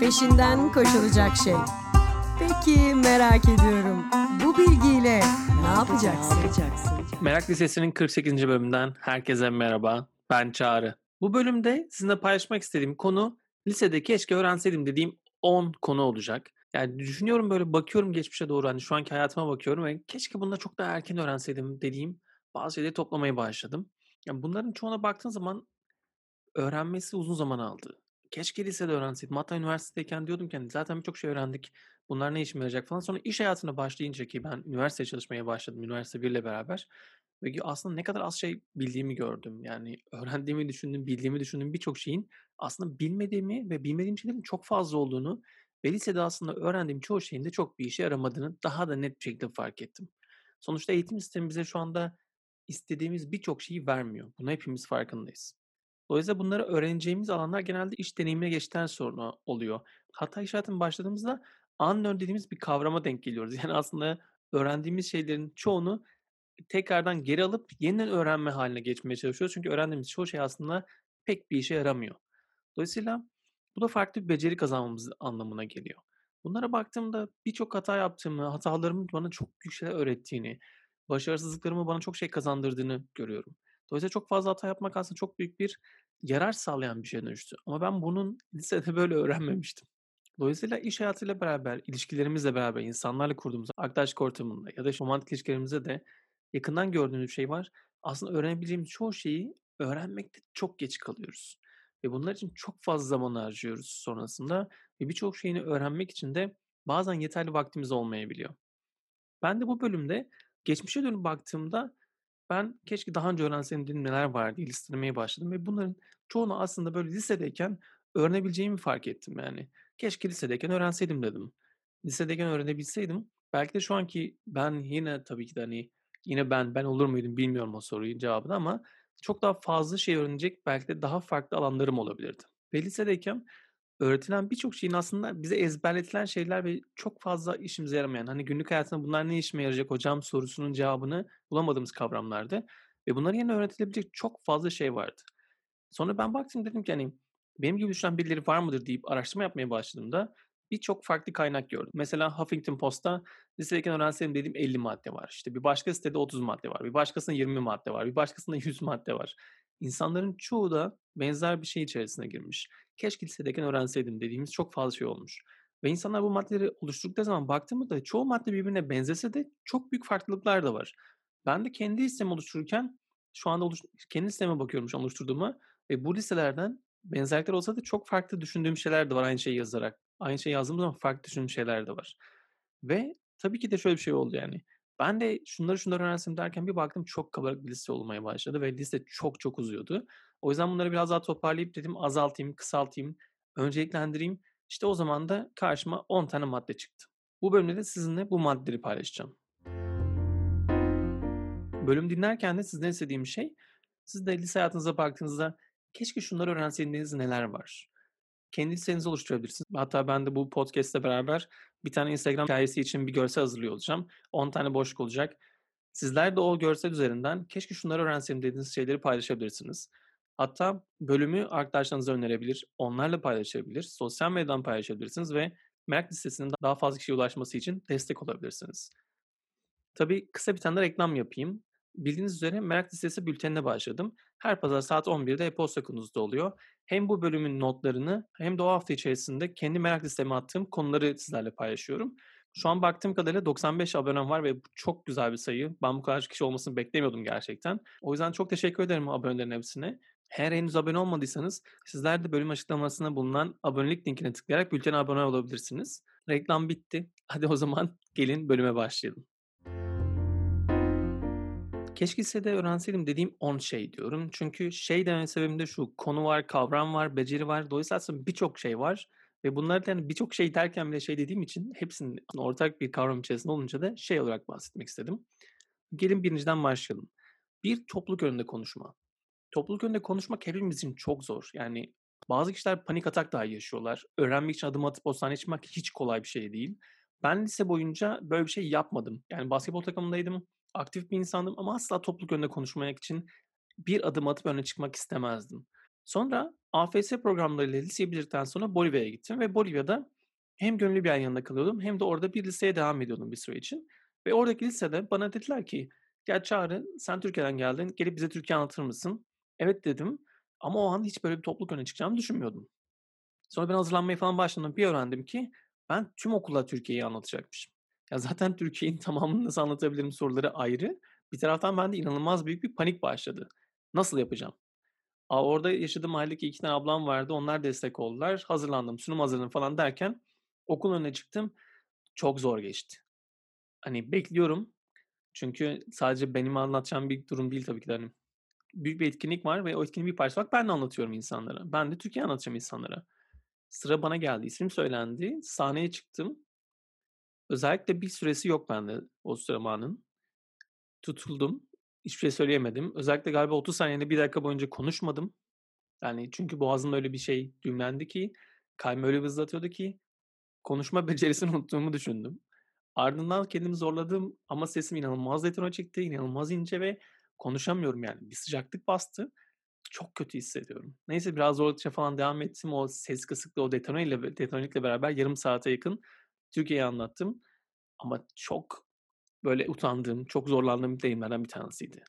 peşinden koşulacak şey. Peki merak ediyorum. Bu bilgiyle ne yapacaksın? Merak Lisesi'nin 48. bölümünden herkese merhaba. Ben Çağrı. Bu bölümde sizinle paylaşmak istediğim konu lisede keşke öğrenseydim dediğim 10 konu olacak. Yani düşünüyorum böyle bakıyorum geçmişe doğru hani şu anki hayatıma bakıyorum ve keşke da çok daha erken öğrenseydim dediğim bazı şeyleri toplamaya başladım. Yani bunların çoğuna baktığın zaman öğrenmesi uzun zaman aldı. Keşke lisede öğrenseydim. Hatta üniversitedeyken diyordum ki hani zaten birçok şey öğrendik. Bunlar ne işime yarayacak falan. Sonra iş hayatına başlayınca ki ben üniversiteye çalışmaya başladım. Üniversite 1 ile beraber. Ve aslında ne kadar az şey bildiğimi gördüm. Yani öğrendiğimi düşündüm, bildiğimi düşündüm birçok şeyin aslında bilmediğimi ve bilmediğim şeylerin çok fazla olduğunu ve lisede aslında öğrendiğim çoğu şeyin de çok bir işe yaramadığını daha da net bir şekilde fark ettim. Sonuçta eğitim sistemi bize şu anda istediğimiz birçok şeyi vermiyor. Bunu hepimiz farkındayız. Dolayısıyla bunları öğreneceğimiz alanlar genelde iş deneyimine geçtikten sonra oluyor. Hatta iş hayatına başladığımızda unknown dediğimiz bir kavrama denk geliyoruz. Yani aslında öğrendiğimiz şeylerin çoğunu tekrardan geri alıp yeniden öğrenme haline geçmeye çalışıyoruz. Çünkü öğrendiğimiz çoğu şey aslında pek bir işe yaramıyor. Dolayısıyla bu da farklı bir beceri kazanmamız anlamına geliyor. Bunlara baktığımda birçok hata yaptığımı, hatalarımın bana çok büyük şeyler öğrettiğini, başarısızlıklarımı bana çok şey kazandırdığını görüyorum. Dolayısıyla çok fazla hata yapmak aslında çok büyük bir yarar sağlayan bir şeye dönüştü. Ama ben bunun lisede böyle öğrenmemiştim. Dolayısıyla iş hayatıyla beraber, ilişkilerimizle beraber, insanlarla kurduğumuz arkadaşlık ortamında ya da romantik ilişkilerimizde de yakından gördüğümüz bir şey var. Aslında öğrenebileceğimiz çoğu şeyi öğrenmekte çok geç kalıyoruz. Ve bunlar için çok fazla zaman harcıyoruz sonrasında. Ve birçok şeyini öğrenmek için de bazen yeterli vaktimiz olmayabiliyor. Ben de bu bölümde geçmişe dönüp baktığımda ben keşke daha önce öğrenseydim dedim neler var diye listelemeye başladım ve bunların çoğunu aslında böyle lisedeyken öğrenebileceğimi fark ettim yani. Keşke lisedeyken öğrenseydim dedim. Lisedeyken öğrenebilseydim belki de şu anki ben yine tabii ki de hani yine ben ben olur muydum bilmiyorum o soruyu cevabını ama çok daha fazla şey öğrenecek belki de daha farklı alanlarım olabilirdi. Ve lisedeyken öğretilen birçok şeyin aslında bize ezberletilen şeyler ve çok fazla işimize yaramayan, hani günlük hayatında bunlar ne işime yarayacak hocam sorusunun cevabını bulamadığımız kavramlardı. Ve bunların yerine öğretilebilecek çok fazla şey vardı. Sonra ben baktım dedim ki hani benim gibi düşünen birileri var mıdır deyip araştırma yapmaya başladığımda birçok farklı kaynak gördüm. Mesela Huffington Post'ta lisedeyken öğrenseydim dediğim 50 madde var. İşte bir başka sitede 30 madde var. Bir başkasında 20 madde var. Bir başkasında 100 madde var. İnsanların çoğu da benzer bir şey içerisine girmiş. Keşke lisedeyken öğrenseydim dediğimiz çok fazla şey olmuş. Ve insanlar bu maddeleri oluşturdukları zaman baktığımda çoğu madde birbirine benzese de çok büyük farklılıklar da var. Ben de kendi listemi oluştururken şu anda oluş kendi listeme bakıyorum şu an oluşturduğuma ve bu listelerden benzerlikler olsa da çok farklı düşündüğüm şeyler de var aynı şeyi yazarak. Aynı şeyi yazdığım zaman farklı düşündüğüm şeyler de var. Ve tabii ki de şöyle bir şey oldu yani. Ben de şunları şunları öğrensin derken bir baktım çok kabarık bir liste olmaya başladı ve liste çok çok uzuyordu. O yüzden bunları biraz daha toparlayıp dedim azaltayım, kısaltayım, önceliklendireyim. İşte o zaman da karşıma 10 tane madde çıktı. Bu bölümde de sizinle bu maddeleri paylaşacağım. Bölüm dinlerken de sizden istediğim şey, siz de lise hayatınıza baktığınızda keşke şunları öğrenseydiniz neler var? Kendi listenizi oluşturabilirsiniz. Hatta ben de bu podcast'le beraber bir tane Instagram hikayesi için bir görsel hazırlıyor olacağım. 10 tane boşluk olacak. Sizler de o görsel üzerinden keşke şunları öğrenseydim dediğiniz şeyleri paylaşabilirsiniz. Hatta bölümü arkadaşlarınıza önerebilir, onlarla paylaşabilir, sosyal medyadan paylaşabilirsiniz ve merak listesinin daha fazla kişiye ulaşması için destek olabilirsiniz. Tabii kısa bir tane de reklam yapayım. Bildiğiniz üzere Merak Listesi bültenine başladım. Her pazar saat 11'de e-posta kutunuzda oluyor. Hem bu bölümün notlarını hem de o hafta içerisinde kendi merak listeme attığım konuları sizlerle paylaşıyorum. Şu an baktığım kadarıyla 95 abonem var ve bu çok güzel bir sayı. Ben bu kadar kişi olmasını beklemiyordum gerçekten. O yüzden çok teşekkür ederim abonelerin hepsine. Eğer henüz abone olmadıysanız sizler de bölüm açıklamasına bulunan abonelik linkine tıklayarak bültene abone olabilirsiniz. Reklam bitti. Hadi o zaman gelin bölüme başlayalım. Keşke lisede öğrenseydim dediğim 10 şey diyorum. Çünkü şey dememin sebebim de şu. Konu var, kavram var, beceri var. Dolayısıyla aslında birçok şey var. Ve bunlardan yani birçok şey derken bile şey dediğim için hepsinin ortak bir kavram içerisinde olunca da şey olarak bahsetmek istedim. Gelin birinciden başlayalım. Bir topluluk önünde konuşma. Topluluk önünde konuşmak hepimiz için çok zor. Yani bazı kişiler panik atak dahi yaşıyorlar. Öğrenmek için adım atıp o sahneye çıkmak hiç kolay bir şey değil. Ben lise boyunca böyle bir şey yapmadım. Yani basketbol takımındaydım aktif bir insandım ama asla topluluk önünde konuşmak için bir adım atıp öne çıkmak istemezdim. Sonra AFS programlarıyla liseyi bitirdikten sonra Bolivya'ya gittim ve Bolivya'da hem gönüllü bir yanında kalıyordum hem de orada bir liseye devam ediyordum bir süre için. Ve oradaki lisede bana dediler ki "Ya Çağrı sen Türkiye'den geldin, gelip bize Türkiye anlatır mısın?" "Evet." dedim ama o an hiç böyle bir topluluk önüne çıkacağımı düşünmüyordum. Sonra ben hazırlanmaya falan başladığımda bir öğrendim ki ben tüm okula Türkiye'yi anlatacakmışım. Ya zaten Türkiye'nin tamamını nasıl anlatabilirim soruları ayrı. Bir taraftan bende inanılmaz büyük bir panik başladı. Nasıl yapacağım? A, orada yaşadığım mahalledeki 2 tane ablam vardı. Onlar destek oldular. Hazırlandım, sunum hazırladım falan derken okulun önüne çıktım. Çok zor geçti. Hani bekliyorum. Çünkü sadece benim anlatacağım bir durum değil tabii ki de hani. Büyük bir etkinlik var ve o etkinliğin bir parçası olarak ben de anlatıyorum insanlara. Ben de Türkiye'yi anlatacağım insanlara. Sıra bana geldi. İsmim söylendi. Sahneye çıktım. Özellikle bir süresi yok bende o zamanın. Tutuldum. Hiçbir şey söyleyemedim. Özellikle galiba 30 saniyede 1 dakika boyunca konuşmadım. Yani çünkü boğazımda öyle bir şey düğümlendi ki, kalbimi öyle bir hızlatıyordu ki konuşma becerisini unuttuğumu düşündüm. Ardından kendimi zorladım ama sesim inanılmaz detone çıktı, inanılmaz ince ve konuşamıyorum yani. Bir sıcaklık bastı. Çok kötü hissediyorum. Neyse biraz zorladıkça falan devam ettim. O ses kısıklığı, o detone ile detonelikle beraber yarım saate yakın Türkiye'yi anlattım. Ama çok böyle utandığım, çok zorlandığım deneyimlerden bir tanesiydi.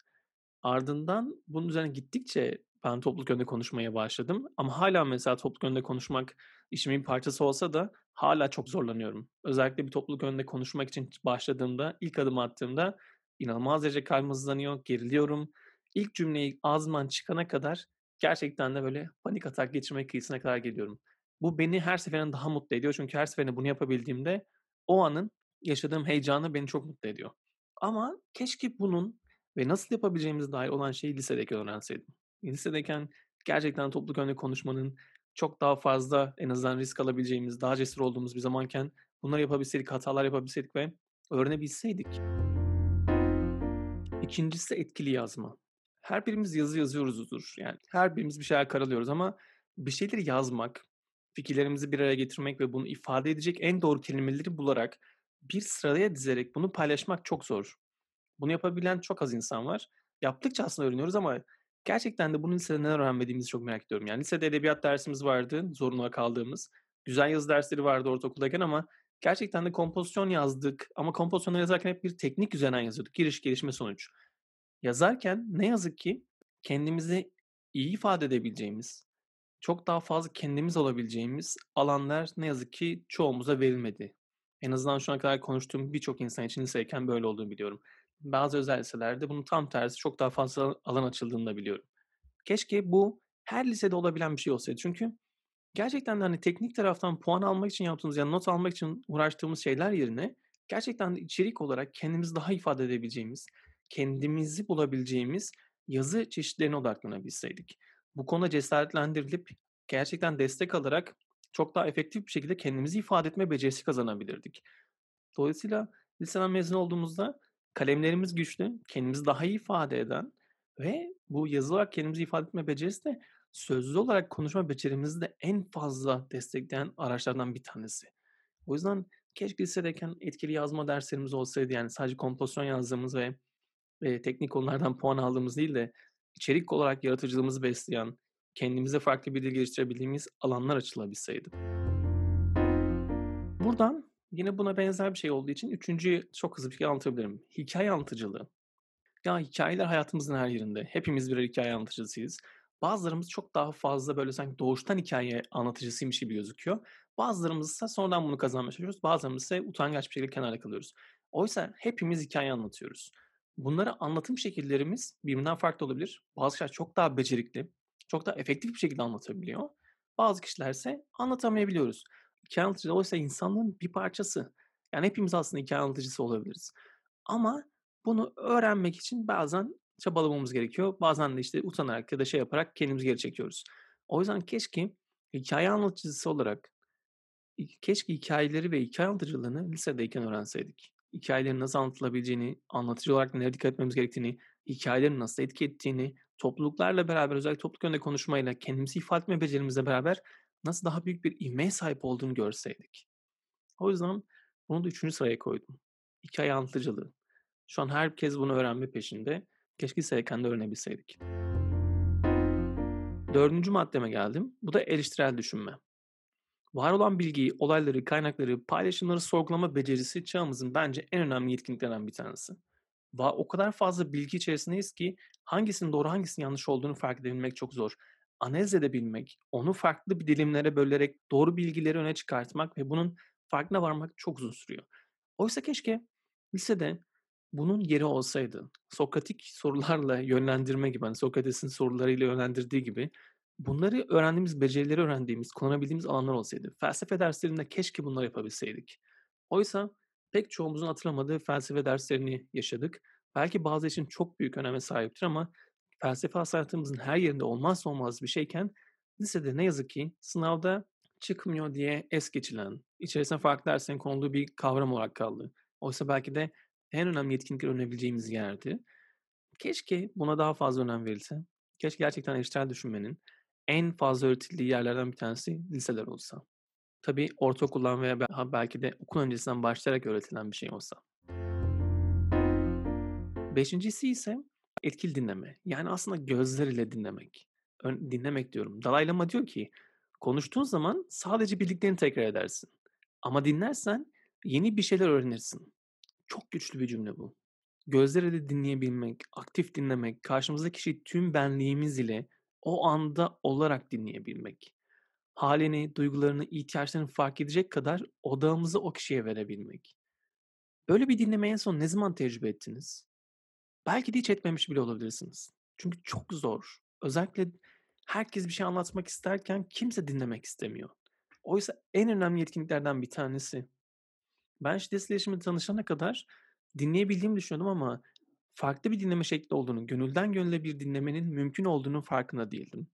Ardından bunun üzerine gittikçe ben topluluk önünde konuşmaya başladım ama hâlâ mesela topluluk önünde konuşmak işimin bir parçası olsa da hâlâ çok zorlanıyorum. Özellikle bir topluluk önünde konuşmak için başladığımda, ilk adımı attığımda inanılmaz derece kalbim hızlanıyor, geriliyorum. İlk cümleyi ağzımdan çıkana kadar gerçekten de böyle panik atak geçirme kıyısına kadar geliyorum. Bu beni her seferinde daha mutlu ediyor çünkü her seferinde bunu yapabildiğimde o anın yaşadığım heyecanı beni çok mutlu ediyor. Ama keşke bunun ve nasıl yapabileceğimize dair olan şeyi lisedeyken öğrenseydim. Lisedeyken gerçekten topluluk önünde konuşmanın çok daha fazla en azından risk alabileceğimiz, daha cesur olduğumuz bir zamanken bunları yapabilseydik, hatalar yapabilseydik ve öğrenebilseydik. İkincisi etkili yazma. Her birimiz yazı yazıyoruzdur. Yani her birimiz bir şeyler karalıyoruz ama bir şeyleri yazmak, fikirlerimizi bir araya getirmek ve bunu ifade edecek en doğru kelimeleri bularak bir sıraya dizerek bunu paylaşmak çok zor. Bunu yapabilen çok az insan var. Yaptıkça aslında öğreniyoruz ama gerçekten de bunu lisede neden öğrenmediğimizi çok merak ediyorum. Yani lisede edebiyat dersimiz vardı, zorunlu kaldığımız. Güzel yazı dersleri vardı ortaokuldayken ama gerçekten de kompozisyon yazdık ama kompozisyonları yazarken hep bir teknik üzerinden yazıyorduk. Giriş, gelişme, sonuç. Yazarken ne yazık ki kendimizi iyi ifade edebileceğimiz, çok daha fazla kendimiz olabileceğimiz alanlar ne yazık ki çoğumuza verilmedi. En azından şu ana kadar konuştuğum birçok insan için lisedeyken böyle olduğunu biliyorum. Bazı özel liselerde bunun tam tersi çok daha fazla alan açıldığını da biliyorum. Keşke bu her lisede olabilen bir şey olsaydı. Çünkü gerçekten de hani teknik taraftan puan almak için yaptığımız ya not almak için uğraştığımız şeyler yerine gerçekten de içerik olarak kendimizi daha ifade edebileceğimiz, kendimizi bulabileceğimiz yazı çeşitlerine odaklanabilseydik. Bu konuda cesaretlendirilip gerçekten destek alarak çok daha efektif bir şekilde kendimizi ifade etme becerisi kazanabilirdik. Dolayısıyla liseden mezun olduğumuzda kalemlerimiz güçlü, kendimizi daha iyi ifade eden ve bu yazılı olarak kendimizi ifade etme becerisi de sözlü olarak konuşma becerimizi de en fazla destekleyen araçlardan bir tanesi. O yüzden keşke lisedeyken etkili yazma derslerimiz olsaydı. Yani sadece kompozisyon yazdığımız ve, eee, teknik konulardan puan aldığımız değil de içerik olarak yaratıcılığımızı besleyen, kendimize farklı bir dil geliştirebildiğimiz alanlar açılabilseydi. Buradan yine buna benzer bir şey olduğu için 3'üncüyü çok hızlı bir şekilde anlatabilirim. Hikâye anlatıcılığı. Ya, hikâyeler hayatımızın her yerinde. Hepimiz birer hikâye anlatıcısıyız. Bazılarımız çok daha fazla böyle sanki doğuştan hikâye anlatıcısıymış gibi gözüküyor. Bazılarımız ise sonradan bunu kazanmaya çalışıyoruz. Bazılarımız ise utangaç bir şekilde kenarda kalıyoruz. Oysa hepimiz hikâye anlatıyoruz. Bunları anlatım şekillerimiz birbirinden farklı olabilir. Bazı kişiler çok daha becerikli, çok daha efektif bir şekilde anlatabiliyor. Bazı kişilerse anlatamayabiliyoruz. Hikâye anlatıcılığı oysa insanlığın bir parçası. Yani hepimiz aslında hikâye anlatıcısı olabiliriz. Ama bunu öğrenmek için bazen çabalamamız gerekiyor. Bazen de işte utanarak ya da şey yaparak kendimizi geri çekiyoruz. O yüzden keşke hikâye anlatıcısı olarak keşke hikâyeleri ve hikâye anlatıcılığını lisedeyken öğrenseydik. Hikâyelerin nasıl anlatılabileceğini, anlatıcı olarak nelere dikkat etmemiz gerektiğini, hikâyelerin nasıl etki ettiğini, topluluklarla beraber özellikle topluluk önünde konuşmayla kendimizi ifade etme becerimizle beraber nasıl daha büyük bir ivmeye sahip olduğunu görseydik. O yüzden bunu da 3'üncü sıraya koydum. Hikâye anlatıcılığı. Şu an herkes bunu öğrenme peşinde. Keşke lisedeyken de öğrenebilseydik. Dördüncü maddeme geldim. Bu da eleştirel düşünme. Var olan bilgiyi, olayları, kaynakları, paylaşımları sorgulama becerisi çağımızın bence en önemli yetkinliklerinden bir tanesi. Va o kadar fazla bilgi içerisindeyiz ki hangisinin doğru hangisinin yanlış olduğunu fark edebilmek çok zor. Analiz edebilmek, onu farklı bir dilimlere bölerek doğru bilgileri öne çıkartmak ve bunun farkına varmak çok uzun sürüyor. Oysa keşke lisede bunun yeri olsaydı. Sokratik sorularla yönlendirme gibi, hani Sokrates'in sorularıyla yönlendirdiği gibi bunları öğrendiğimiz, becerileri öğrendiğimiz, kullanabildiğimiz alanlar olsaydı. Felsefe derslerinde keşke bunları yapabilseydik. Oysa pek çoğumuzun hatırlamadığı felsefe derslerini yaşadık. Belki bazı için çok büyük öneme sahiptir ama felsefe hayatımızın her yerinde olmazsa olmaz bir şeyken lisede ne yazık ki sınavda çıkmıyor diye es geçilen, içerisine farklı derslerin konulduğu bir kavram olarak kaldı. Oysa belki de en önemli yetkinlikleri öğrenebileceğimiz yerdi. Keşke buna daha fazla önem verilse. Keşke gerçekten eleştirel düşünmenin en fazla öğretildiği yerlerden bir tanesi liseler olsa. Tabii ortaokuldan veya belki de okul öncesinden başlayarak öğretilen bir şey olsa. Beşincisi ise etkili dinleme. Yani aslında gözler ile dinlemek. Dinlemek diyorum. Dalai Lama diyor ki konuştuğun zaman sadece bildiklerini tekrar edersin. Ama dinlersen yeni bir şeyler öğrenirsin. Çok güçlü bir cümle bu. Gözler ile dinleyebilmek, aktif dinlemek, karşımızdaki kişiyi tüm benliğimiz ile o anda olarak dinleyebilmek. Halini, duygularını, ihtiyaçlarını fark edecek kadar odağımızı o kişiye verebilmek. Böyle bir dinlemeyi en son ne zaman tecrübe ettiniz? Belki de hiç etmemiş bile olabilirsiniz. Çünkü çok zor. Özellikle herkes bir şey anlatmak isterken kimse dinlemek istemiyor. Oysa en önemli yetkinliklerden bir tanesi. Ben şiddetsiz iletişimle tanışana kadar dinleyebildiğimi düşünüyordum ama farklı bir dinleme şekli olduğunu, gönülden gönüle bir dinlemenin mümkün olduğunu farkında değildim.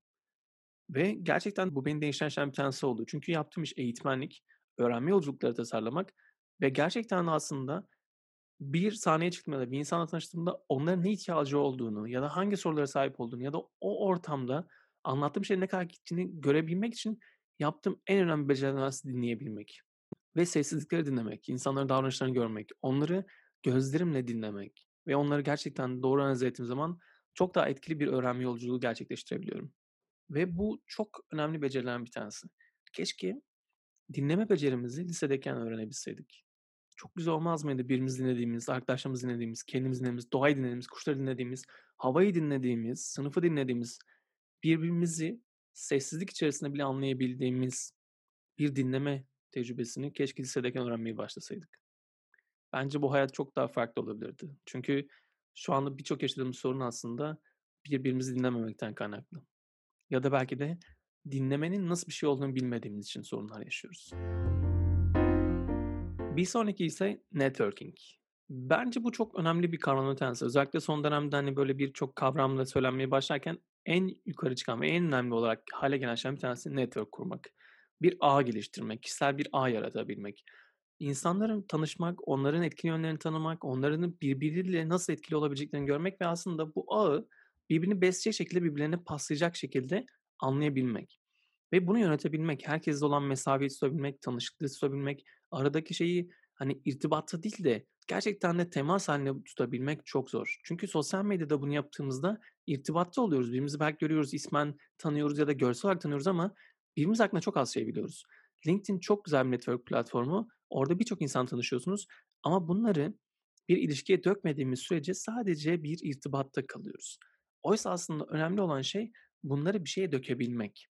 Ve gerçekten bu beni bir tanesi oldu. Çünkü yaptığım iş eğitmenlik, öğrenme yolculukları tasarlamak ve gerçekten aslında bir sahneye çıktığımda, bir insanla tanıştığımda onların ne ihtiyacı olduğunu ya da hangi sorulara sahip olduğunu ya da o ortamda anlattığım şeyin ne kadar gittiğini görebilmek için yaptığım en önemli becerilerden dinleyebilmek. Ve sessizlikleri dinlemek, insanların davranışlarını görmek, onları gözlerimle dinlemek ve onları gerçekten doğru analiz ettiğim zaman çok daha etkili bir öğrenme yolculuğu gerçekleştirebiliyorum. Ve bu çok önemli becerilerden bir tanesi. Keşke dinleme becerimizi lisedeyken öğrenebilseydik. Çok güzel olmaz mıydı birimiz dinlediğimiz, arkadaşlarımız dinlediğimiz, kendimiz dinlediğimiz, doğayı dinlediğimiz, kuşları dinlediğimiz, havayı dinlediğimiz, sınıfı dinlediğimiz, birbirimizi sessizlik içerisinde bile anlayabildiğimiz bir dinleme tecrübesini keşke lisedeyken öğrenmeye başlasaydık. Bence bu hayat çok daha farklı olabilirdi. Çünkü şu anda birçok yaşadığımız sorun aslında birbirimizi dinlememekten kaynaklı. Ya da belki de dinlemenin nasıl bir şey olduğunu bilmediğimiz için sorunlar yaşıyoruz. Bir sonraki ise networking. Bence bu çok önemli bir kavramın tanesi. Özellikle son dönemde hani böyle birçok kavramla söylenmeye başlarken en yukarı çıkan ve en önemli olarak hale gelen şeyden bir tanesi network kurmak. Bir ağ geliştirmek, kişisel bir ağ yaratabilmek. İnsanların tanışmak, onların etkili yönlerini tanımak, onların birbiriyle nasıl etkili olabileceklerini görmek ve aslında bu ağı birbirini besleyecek şekilde birbirlerine paslayacak şekilde anlayabilmek. Ve bunu yönetebilmek, herkesle olan mesafeyi tutabilmek, tanışıklığı tutabilmek, aradaki şeyi hani irtibatta değil de gerçekten de temas haline tutabilmek çok zor. Çünkü sosyal medyada bunu yaptığımızda irtibatta oluyoruz. Birbirimizi belki görüyoruz, ismen tanıyoruz ya da görsel olarak tanıyoruz ama birbirimiz hakkında çok az şey biliyoruz. LinkedIn çok güzel bir network platformu. Orada birçok insan tanışıyorsunuz ama bunları bir ilişkiye dökmediğimiz sürece sadece bir irtibatta kalıyoruz. Oysa aslında önemli olan şey bunları bir şeye dökebilmek.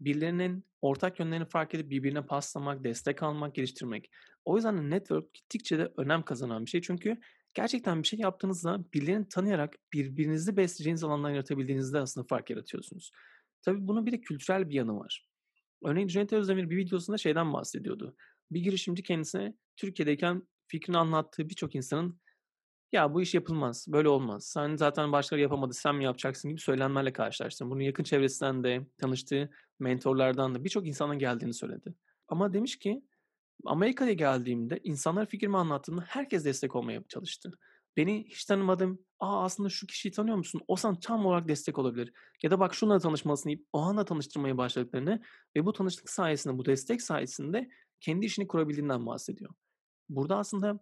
Birilerinin ortak yönlerini fark edip birbirine paslamak, destek almak, geliştirmek. O yüzden network gittikçe de önem kazanan bir şey. Çünkü gerçekten bir şey yaptığınızda birilerini tanıyarak birbirinizi besleyeceğiniz alanlar yaratabildiğinizde aslında fark yaratıyorsunuz. Tabii bunun bir de kültürel bir yanı var. Örneğin Cüneyt Özdemir bir videosunda şeyden bahsediyordu. Bir girişimci kendisine Türkiye'deyken fikrini anlattığı birçok insanın ya bu iş yapılmaz, böyle olmaz. Sen zaten başkaları yapamadı, sen mi yapacaksın gibi söylenmelerle karşılaştım. Bunun yakın çevresinden de, tanıştığı mentorlardan da birçok insanın geldiğini söyledi. Ama demiş ki Amerika'ya geldiğimde insanlar fikrimi anlattığımda herkes destek olmaya çalıştı. Beni hiç tanımadım. Aa aslında şu kişiyi tanıyor musun? O sana tam olarak destek olabilir. Ya da bak şununla tanışmalısın deyip o anla tanıştırmaya başladıklarını ve bu tanıştık sayesinde, bu destek sayesinde kendi işini kurabildiğinden bahsediyor. Burada aslında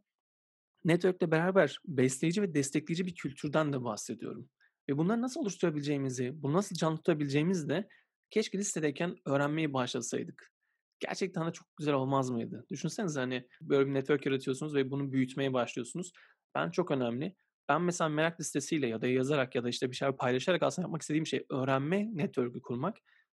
network'le beraber besleyici ve destekleyici bir kültürden de bahsediyorum. Ve bunları nasıl oluşturabileceğimizi, bunu nasıl canlı tutabileceğimizi de Keşke lisedeyken öğrenmeyi başlasaydık. Gerçekten de çok güzel olmaz mıydı? Düşünsenize hani böyle bir network yaratıyorsunuz ve bunu büyütmeye başlıyorsunuz. Ben çok önemli. Ben mesela merak listesiyle ya da yazarak ya da işte bir şeyler paylaşarak aslında yapmak istediğim şey öğrenme network'ü kurmak.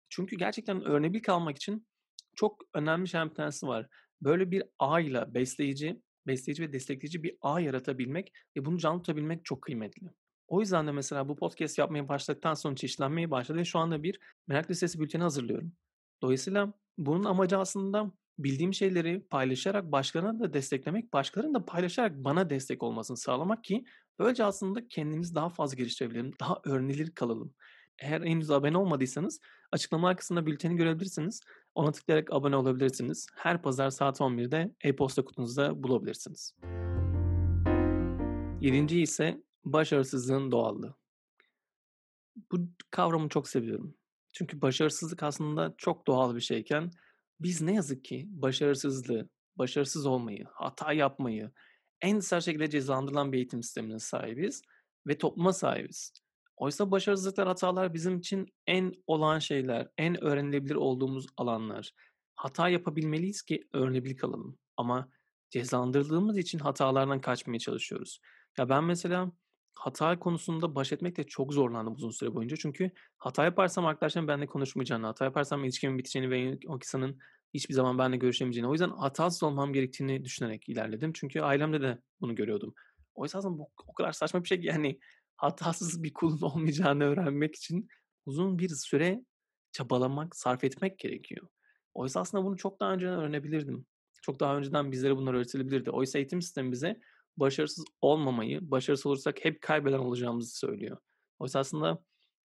Çünkü gerçekten öğrenebil kalmak için çok önemli şeylerden bir tanesi var. Böyle bir ağıyla besleyici, besleyici ve destekleyici bir ağ yaratabilmek ve bunu canlı tutabilmek çok kıymetli. O yüzden de mesela bu podcast yapmaya başladıktan sonra çeşitlenmeye başladı şu anda bir merak listesi bülteni hazırlıyorum. Dolayısıyla bunun amacı aslında bildiğim şeyleri paylaşarak başkalarına da desteklemek, başkalarının da paylaşarak bana destek olmasını sağlamak ki böylece aslında kendimizi daha fazla geliştirebilelim, daha öğrenilir kalalım. Eğer henüz abone olmadıysanız açıklama kısmında bülteni görebilirsiniz. Ona tıklayarak abone olabilirsiniz. Her pazar saat 11'de e-posta kutunuzda bulabilirsiniz. Yedinci ise başarısızlığın doğallığı. Bu kavramı çok seviyorum. Çünkü başarısızlık aslında çok doğal bir şeyken biz ne yazık ki başarısızlığı, başarısız olmayı, hata yapmayı en sert şekilde cezalandırılan bir eğitim sistemine sahibiz ve topluma sahibiz. Oysa başarısızlıklar, hatalar bizim için en olağan şeyler, en öğrenilebilir olduğumuz alanlar. Hata yapabilmeliyiz ki öğrenebilir kalalım. Ama cezalandırıldığımız için hatalardan kaçmaya çalışıyoruz. Ya ben mesela hata konusunda baş etmekte çok zorlandım uzun süre boyunca. Çünkü hata yaparsam arkadaşlarım benimle konuşmayacağını, hata yaparsam ilişkimin biteceğini ve o insanın hiçbir zaman benimle görüşemeyeceğini. O yüzden hatasız olmam gerektiğini düşünerek ilerledim. Çünkü ailemde de bunu görüyordum. Oysa aslında bu o kadar saçma bir şey ki yani hatasız bir kulun olmayacağını öğrenmek için uzun bir süre çabalamak, sarf etmek gerekiyor. Oysa aslında bunu çok daha önceden öğrenebilirdim. Çok daha önceden bizlere bunlar öğretilebilirdi. Oysa eğitim sistemi bize başarısız olmamayı, başarısız olursak hep kaybeden olacağımızı söylüyor. Oysa aslında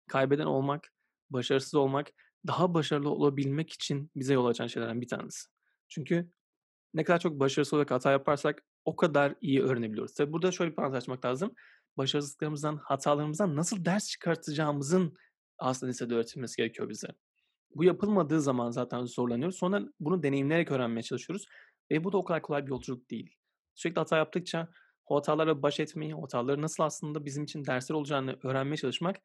kaybeden olmak, başarısız olmak daha başarılı olabilmek için bize yol açan şeylerden bir tanesi. Çünkü ne kadar çok başarısız olarak hata yaparsak o kadar iyi öğrenebiliyoruz. Tabi burada şöyle bir parantez açmak lazım. Başarısızlıklarımızdan, hatalarımızdan nasıl ders çıkartacağımızın aslında lisede öğretilmesi gerekiyor bize. Bu yapılmadığı zaman zaten zorlanıyoruz. Sonra bunu deneyimleyerek öğrenmeye çalışıyoruz. Ve bu da o kadar kolay bir yolculuk değil. Sürekli hata yaptıkça o hatalarla baş etmeyi, o hataları nasıl aslında bizim için dersler olacağını öğrenmeye çalışmak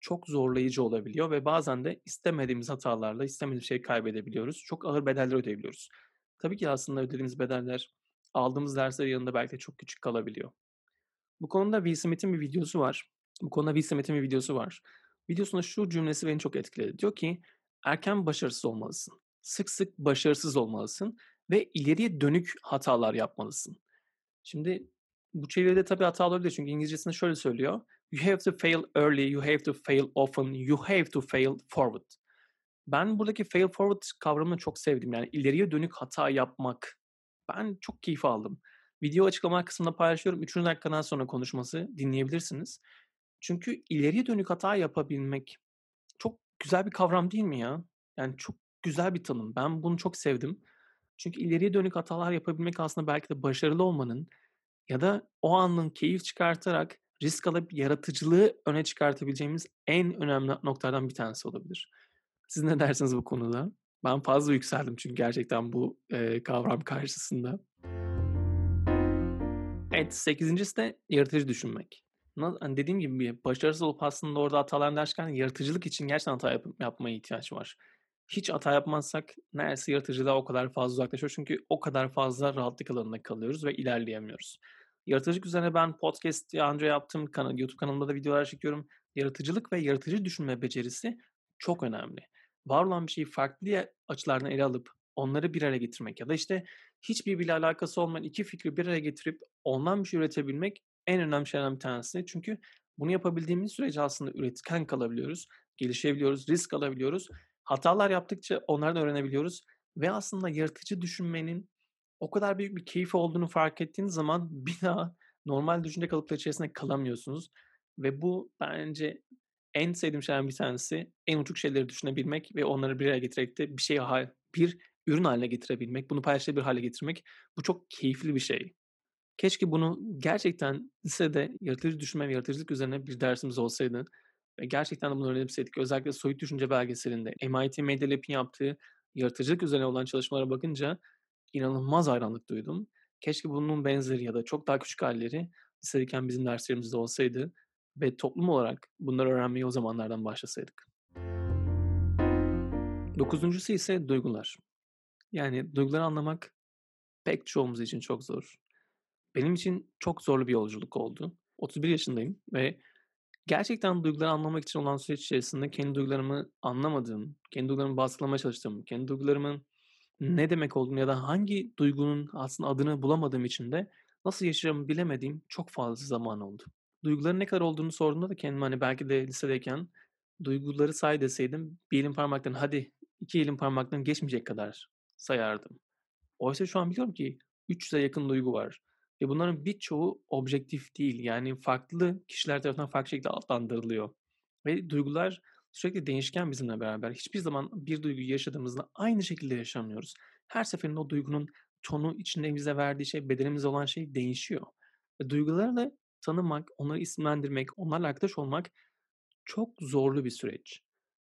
çok zorlayıcı olabiliyor ve bazen de istemediğimiz hatalarla istemediğimiz şeyi kaybedebiliyoruz. Çok ağır bedeller ödeyebiliyoruz. Tabii ki aslında ödediğimiz bedeller aldığımız dersler yanında belki de çok küçük kalabiliyor. Bu konuda Will Smith'in bir videosu var. Bu konuda Will Smith'in bir videosu var. Videosunda şu cümlesi beni çok etkiledi. Diyor ki erken başarısız olmalısın. Sık sık başarısız olmalısın ve ileriye dönük hatalar yapmalısın. Şimdi bu çeviride tabii hata olabilir çünkü İngilizcesinde şöyle söylüyor. You have to fail early, you have to fail often, you have to fail forward. Ben buradaki fail forward kavramını çok sevdim. Yani ileriye dönük hata yapmak. Ben çok keyif aldım. Video açıklama kısmında paylaşıyorum. Üçüncü dakikadan sonra konuşması dinleyebilirsiniz. Çünkü ileriye dönük hata yapabilmek çok güzel bir kavram değil mi ya? Yani çok güzel bir tanım. Ben bunu çok sevdim. Çünkü ileriye dönük hatalar yapabilmek aslında belki de başarılı olmanın ya da o anın keyif çıkartarak risk alıp yaratıcılığı öne çıkartabileceğimiz en önemli noktalardan bir tanesi olabilir. Siz ne dersiniz bu konuda? Ben fazla yükseldim çünkü gerçekten bu e, kavram karşısında. Evet, sekizincisi de yaratıcı düşünmek. Hani dediğim gibi başarısız olup aslında orada hatalar derken yaratıcılık için gerçekten hata yap- yapmaya ihtiyaç var. Hiç hata yapmazsak neredeyse yaratıcılığa o kadar fazla uzaklaşıyoruz. Çünkü o kadar fazla rahatlık alanında kalıyoruz ve ilerleyemiyoruz. Yaratıcılık üzerine ben podcast daha önce yaptım. Kanal, YouTube kanalımda da videolar çekiyorum. Yaratıcılık ve yaratıcı düşünme becerisi çok önemli. Var olan bir şeyi farklı açılardan ele alıp onları bir araya getirmek ya da işte hiçbir bile alakası olmayan iki fikri bir araya getirip ondan bir şey üretebilmek en önemli şeylerden bir tanesi. Çünkü bunu yapabildiğimiz sürece aslında üretken kalabiliyoruz, gelişebiliyoruz, risk alabiliyoruz. Hatalar yaptıkça onlardan öğrenebiliyoruz ve aslında yaratıcı düşünmenin o kadar büyük bir keyif olduğunu fark ettiğiniz zaman bir daha normal düşünce kalıpları içerisinde kalamıyorsunuz. Ve bu bence en sevdiğim şeylerden bir tanesi en uçuk şeyleri düşünebilmek ve onları bir araya getirerek de bir şey bir ürün haline getirebilmek, bunu paylaşılabilir hale getirmek bu çok keyifli bir şey. Keşke bunu gerçekten lisede yaratıcı düşünme ve yaratıcılık üzerine bir dersimiz olsaydı ve gerçekten de bunu öğrenebilseydik. Özellikle soyut düşünce belgeselinde MIT Media yaptığı yaratıcılık üzerine olan çalışmalara bakınca inanılmaz hayranlık duydum. Keşke bunun benzeri ya da çok daha küçük halleri lisedeyken bizim derslerimizde olsaydı ve toplum olarak bunları öğrenmeyi o zamanlardan başlasaydık. Dokuzuncusu ise duygular. Yani duyguları anlamak pek çoğumuz için çok zor. Benim için çok zorlu bir yolculuk oldu. 31 yaşındayım ve gerçekten duyguları anlamak için olan süreç içerisinde kendi duygularımı anlamadığım, kendi duygularımı baskılamaya çalıştığım, kendi duygularımın ne demek olduğunu ya da hangi duygunun aslında adını bulamadığım için de nasıl yaşayacağımı bilemediğim çok fazla zaman oldu. Duyguların ne kadar olduğunu sorduğumda da kendime hani belki de lisedeyken duyguları say deseydim bir elin parmaklarını hadi iki elin parmaklarını geçmeyecek kadar sayardım. Oysa şu an biliyorum ki 300'e yakın duygu var ve bunların birçoğu objektif değil. Yani farklı kişiler tarafından farklı şekilde adlandırılıyor ve duygular sürekli değişken bizimle beraber. Hiçbir zaman bir duyguyu yaşadığımızda aynı şekilde yaşamıyoruz. Her seferinde o duygunun tonu, içinde bize verdiği şey, bedenimizde olan şey değişiyor. Ve duyguları da tanımak, onları isimlendirmek, onlarla arkadaş olmak çok zorlu bir süreç.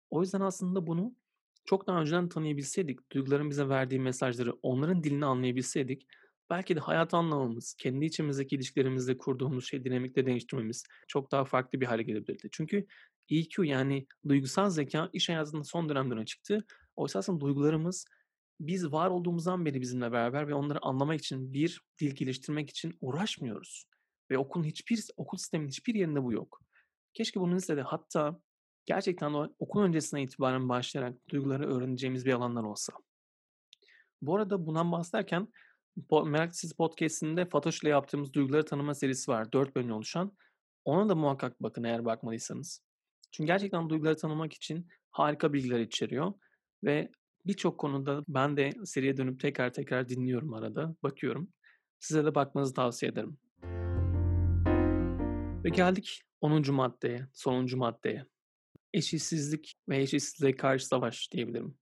O yüzden aslında bunu çok daha önceden tanıyabilseydik, duyguların bize verdiği mesajları, onların dilini anlayabilseydik, belki de hayat anlamamız, kendi içimizdeki ilişkilerimizde kurduğumuz şey dinamikte değiştirmemiz çok daha farklı bir hale gelebilirdi. Çünkü EQ yani duygusal zeka iş hayatında son dönemden öne çıktı. Oysa aslında duygularımız biz var olduğumuzdan beri bizimle beraber ve onları anlamak için bir dil geliştirmek için uğraşmıyoruz. Ve okulun hiçbir okul sistemin hiçbir yerinde bu yok. Keşke bunun lisede hatta gerçekten o okul öncesine itibaren başlayarak duyguları öğreneceğimiz bir alanlar olsa. Bu arada bundan bahsederken po Meraklısız Podcast'inde Fatoş ile yaptığımız duyguları tanıma serisi var. 4 bölümden oluşan. Ona da muhakkak bakın eğer bakmadıysanız. Çünkü gerçekten duyguları tanımak için harika bilgiler içeriyor ve birçok konuda ben de seriye dönüp tekrar tekrar dinliyorum arada, bakıyorum. Size de bakmanızı tavsiye ederim. Ve geldik 10. maddeye, sonuncu maddeye. Eşitsizlik ve eşitsizliğe karşı savaş diyebilirim.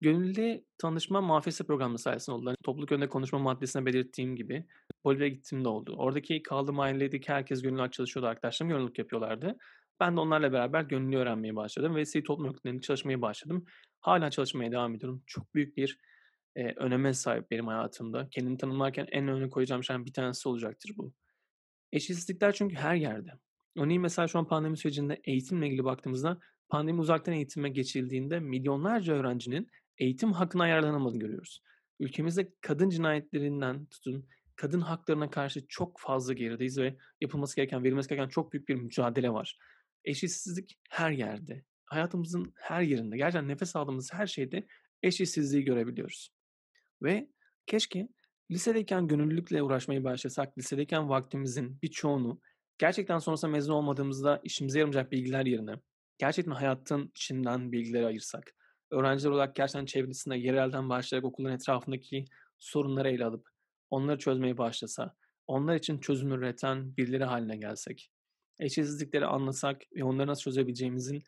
Gönüllü tanışma muhafese programı sayesinde oldu. Hani topluluk önünde konuşma maddesine belirttiğim gibi Bolivya'ya gittiğimde oldu. Oradaki kaldığım ailedeki herkes gönüllü çalışıyordu. Arkadaşlarım gönüllülük yapıyorlardı. Ben de onlarla beraber gönüllü öğrenmeye başladım ve sivil toplum örgütlerinde çalışmaya başladım. Hala çalışmaya devam ediyorum. Çok büyük bir e, öneme sahip benim hayatımda. Kendimi tanımlarken en öne koyacağım şeyden bir tanesi olacaktır bu. Eşitsizlikler çünkü her yerde. Örneğin mesela şu an pandemi sürecinde eğitimle ilgili baktığımızda pandemi uzaktan eğitime geçildiğinde milyonlarca öğrencinin eğitim hakkına ayarlanamadığını görüyoruz. Ülkemizde kadın cinayetlerinden tutun kadın haklarına karşı çok fazla gerideyiz ve yapılması gereken, verilmesi gereken çok büyük bir mücadele var. Eşitsizlik her yerde. Hayatımızın her yerinde, gerçekten nefes aldığımız her şeyde eşitsizliği görebiliyoruz. Ve keşke lisedeyken gönüllülükle uğraşmaya başlasak, lisedeyken vaktimizin bir çoğunu gerçekten sonrasında mezun olmadığımızda işimize yaramayacak bilgiler yerine gerçekten hayatın içinden bilgileri ayırsak, öğrenciler olarak gerçekten çevresinde yerelden başlayarak okulun etrafındaki sorunları ele alıp onları çözmeye başlasa, onlar için çözüm üreten birileri haline gelsek, eşitsizlikleri anlasak ve onları nasıl çözebileceğimizin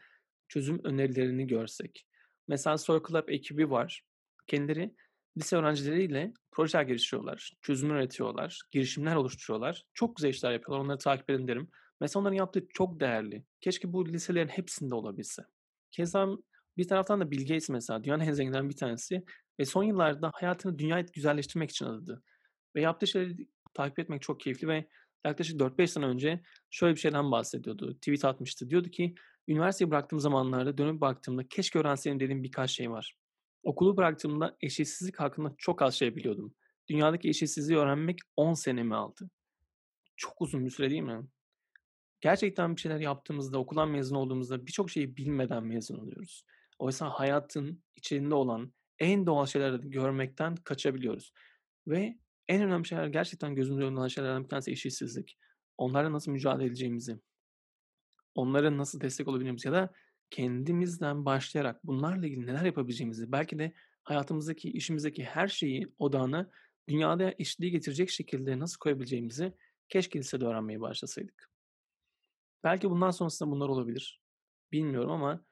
çözüm önerilerini görsek. Mesela Circle Up ekibi var. Kendileri lise öğrencileriyle projeler geliştiriyorlar, çözüm üretiyorlar, girişimler oluşturuyorlar. Çok güzel işler yapıyorlar, onları takip edin derim. Mesela onların yaptığı çok değerli. Keşke bu liselerin hepsinde olabilse. Keza bir taraftan da Bill Gates mesela dünyanın en zenginlerinden bir tanesi ve son yıllarda hayatını dünyayı güzelleştirmek için adadı. Ve yaptığı şeyleri takip etmek çok keyifli ve yaklaşık 4-5 sene önce şöyle bir şeyden bahsediyordu. Tweet atmıştı. Diyordu ki üniversiteyi bıraktığım zamanlarda dönüp baktığımda keşke öğrenseydim dediğim birkaç şey var. Okulu bıraktığımda eşitsizlik hakkında çok az şey biliyordum. Dünyadaki eşitsizliği öğrenmek 10 senemi aldı. Çok uzun bir süre değil mi? Gerçekten bir şeyler yaptığımızda, okuldan mezun olduğumuzda birçok şeyi bilmeden mezun oluyoruz. Oysa hayatın içinde olan en doğal şeyleri görmekten kaçabiliyoruz. Ve en önemli şeyler gerçekten gözümüzde olan şeylerden bir tanesi eşitsizlik. Onlarla nasıl mücadele edeceğimizi, onlara nasıl destek olabileceğimizi ya da kendimizden başlayarak bunlarla ilgili neler yapabileceğimizi, belki de hayatımızdaki, işimizdeki her şeyi odağına dünyada eşitliği getirecek şekilde nasıl koyabileceğimizi keşke lisede öğrenmeye başlasaydık. Belki bundan sonrasında bunlar olabilir. Bilmiyorum ama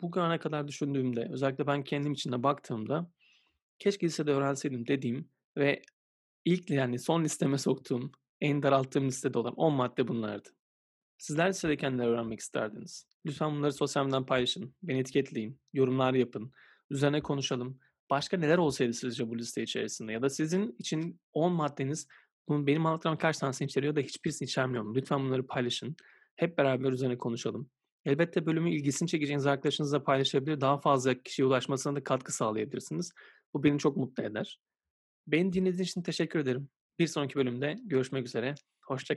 bu ana kadar düşündüğümde, özellikle ben kendim için de baktığımda keşke lisede öğrenseydim dediğim ve ilk yani son listeme soktuğum, en daralttığım listede olan 10 madde bunlardı. Sizler lisedeyken neler öğrenmek isterdiniz? Lütfen bunları sosyal medyadan paylaşın, beni etiketleyin, yorumlar yapın, üzerine konuşalım. Başka neler olsaydı sizce bu liste içerisinde? Ya da sizin için 10 maddeniz bunun benim anlattığım kaç tanesini içeriyor da hiçbirisini içermiyor? Lütfen bunları paylaşın. Hep beraber üzerine konuşalım. Elbette bölümü ilgisini çekeceğiniz arkadaşınızla paylaşabilir, daha fazla kişiye ulaşmasına da katkı sağlayabilirsiniz. Bu beni çok mutlu eder. Beni dinlediğiniz için teşekkür ederim. Bir sonraki bölümde görüşmek üzere. Hoşça